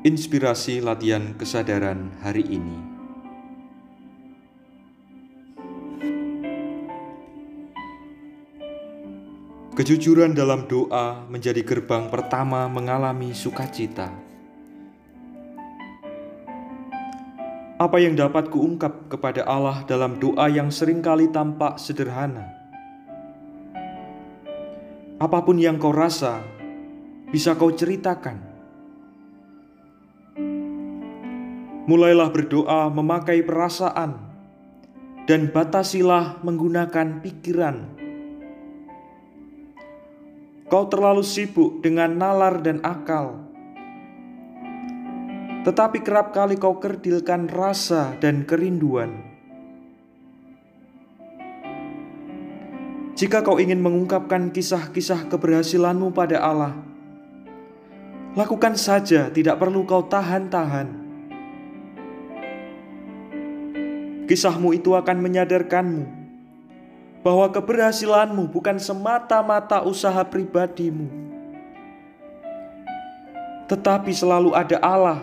Inspirasi latihan kesadaran hari ini. Kejujuran dalam doa menjadi gerbang pertama mengalami sukacita. Apa yang dapat kuungkap kepada Allah dalam doa yang sering kali tampak sederhana? Apa pun yang kau rasa, bisa kau ceritakan. Mulailah berdoa memakai perasaan, dan batasilah menggunakan pikiran. Kau terlalu sibuk dengan nalar dan akal tetapi kerap kali kau kerdilkan rasa dan kerinduan. Jika kau ingin mengungkapkan kisah-kisah keberhasilanmu pada Allah, lakukan saja, tidak perlu kau tahan-tahan. Kisahmu itu akan menyadarkanmu bahwa keberhasilanmu bukan semata-mata usaha pribadimu, tetapi selalu ada Allah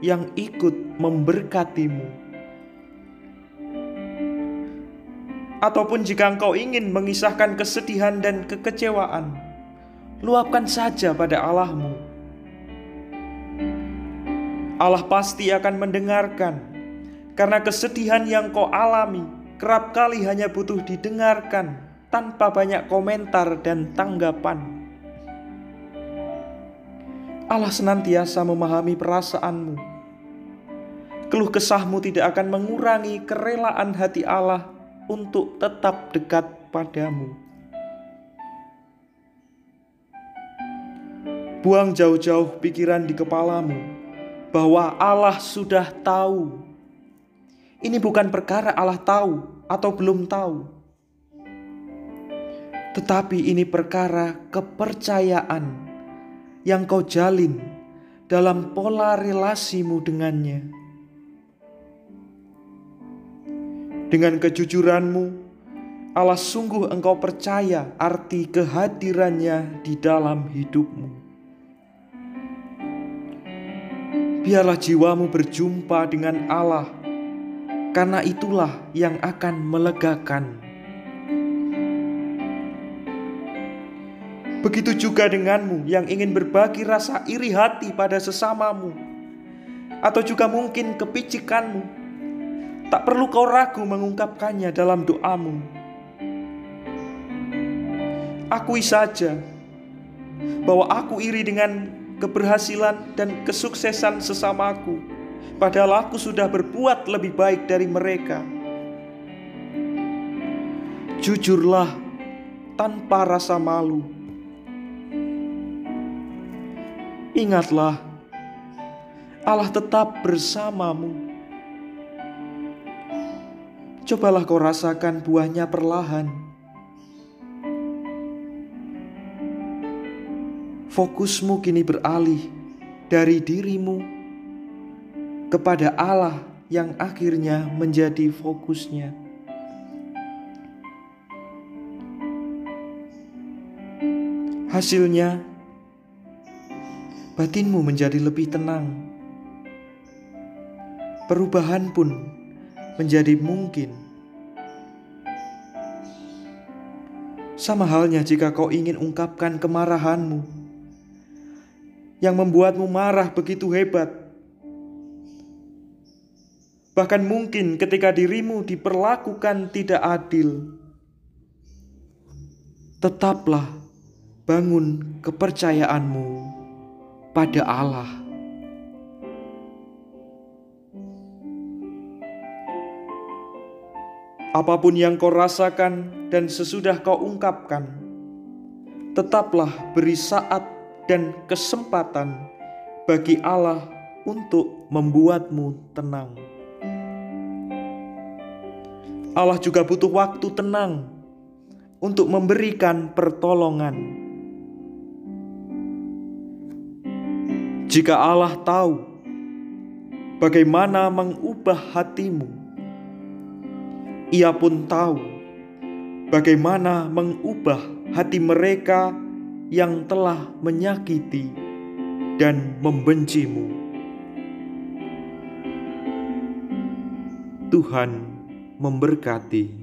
yang ikut memberkatimu. Ataupun jika engkau ingin mengisahkan kesedihan dan kekecewaan, luapkan saja pada Allahmu. Allah pasti akan mendengarkan, karena kesedihan yang kau alami kerap kali hanya butuh didengarkan tanpa banyak komentar dan tanggapan. Allah senantiasa memahami perasaanmu. Keluh kesahmu tidak akan mengurangi kerelaan hati Allah untuk tetap dekat padamu. Buang jauh-jauh pikiran di kepalamu bahwa Allah sudah tahu. Ini bukan perkara Allah tahu atau belum tahu, tetapi ini perkara kepercayaan yang kau jalin dalam pola relasimu dengannya. Dengan kejujuranmu, Allah sungguh engkau percaya arti kehadirannya di dalam hidupmu. Biarlah jiwamu berjumpa dengan Allah, karena itulah yang akan melegakan Begitu juga denganmu yang ingin berbagi rasa iri hati pada sesamamu, atau juga mungkin kepicikanmu. Tak perlu kau ragu mengungkapkannya dalam doamu. Akui saja bahwa aku iri dengan keberhasilan dan kesuksesan sesamaku, padahal aku sudah berbuat lebih baik dari mereka. Jujurlah tanpa rasa malu Ingatlah, Allah tetap bersamamu. Cobalah kau rasakan buahnya perlahan. Fokusmu kini beralih dari dirimu kepada Allah yang akhirnya menjadi fokusnya. Hasilnya, batinmu menjadi lebih tenang. Perubahan pun menjadi mungkin. Sama halnya jika kau ingin ungkapkan kemarahanmu yang membuatmu marah begitu hebat. Bahkan mungkin ketika dirimu diperlakukan tidak adil, tetaplah bangun kepercayaanmu pada Allah. Apa pun yang kau rasakan dan sesudah kau ungkapkan, tetaplah beri saat dan kesempatan bagi Allah untuk membuatmu tenang. Allah juga butuh waktu tenang untuk memberikan pertolongan. Jika Allah tahu bagaimana mengubah hatimu, Ia pun tahu bagaimana mengubah hati mereka yang telah menyakiti dan membencimu. Tuhan memberkati.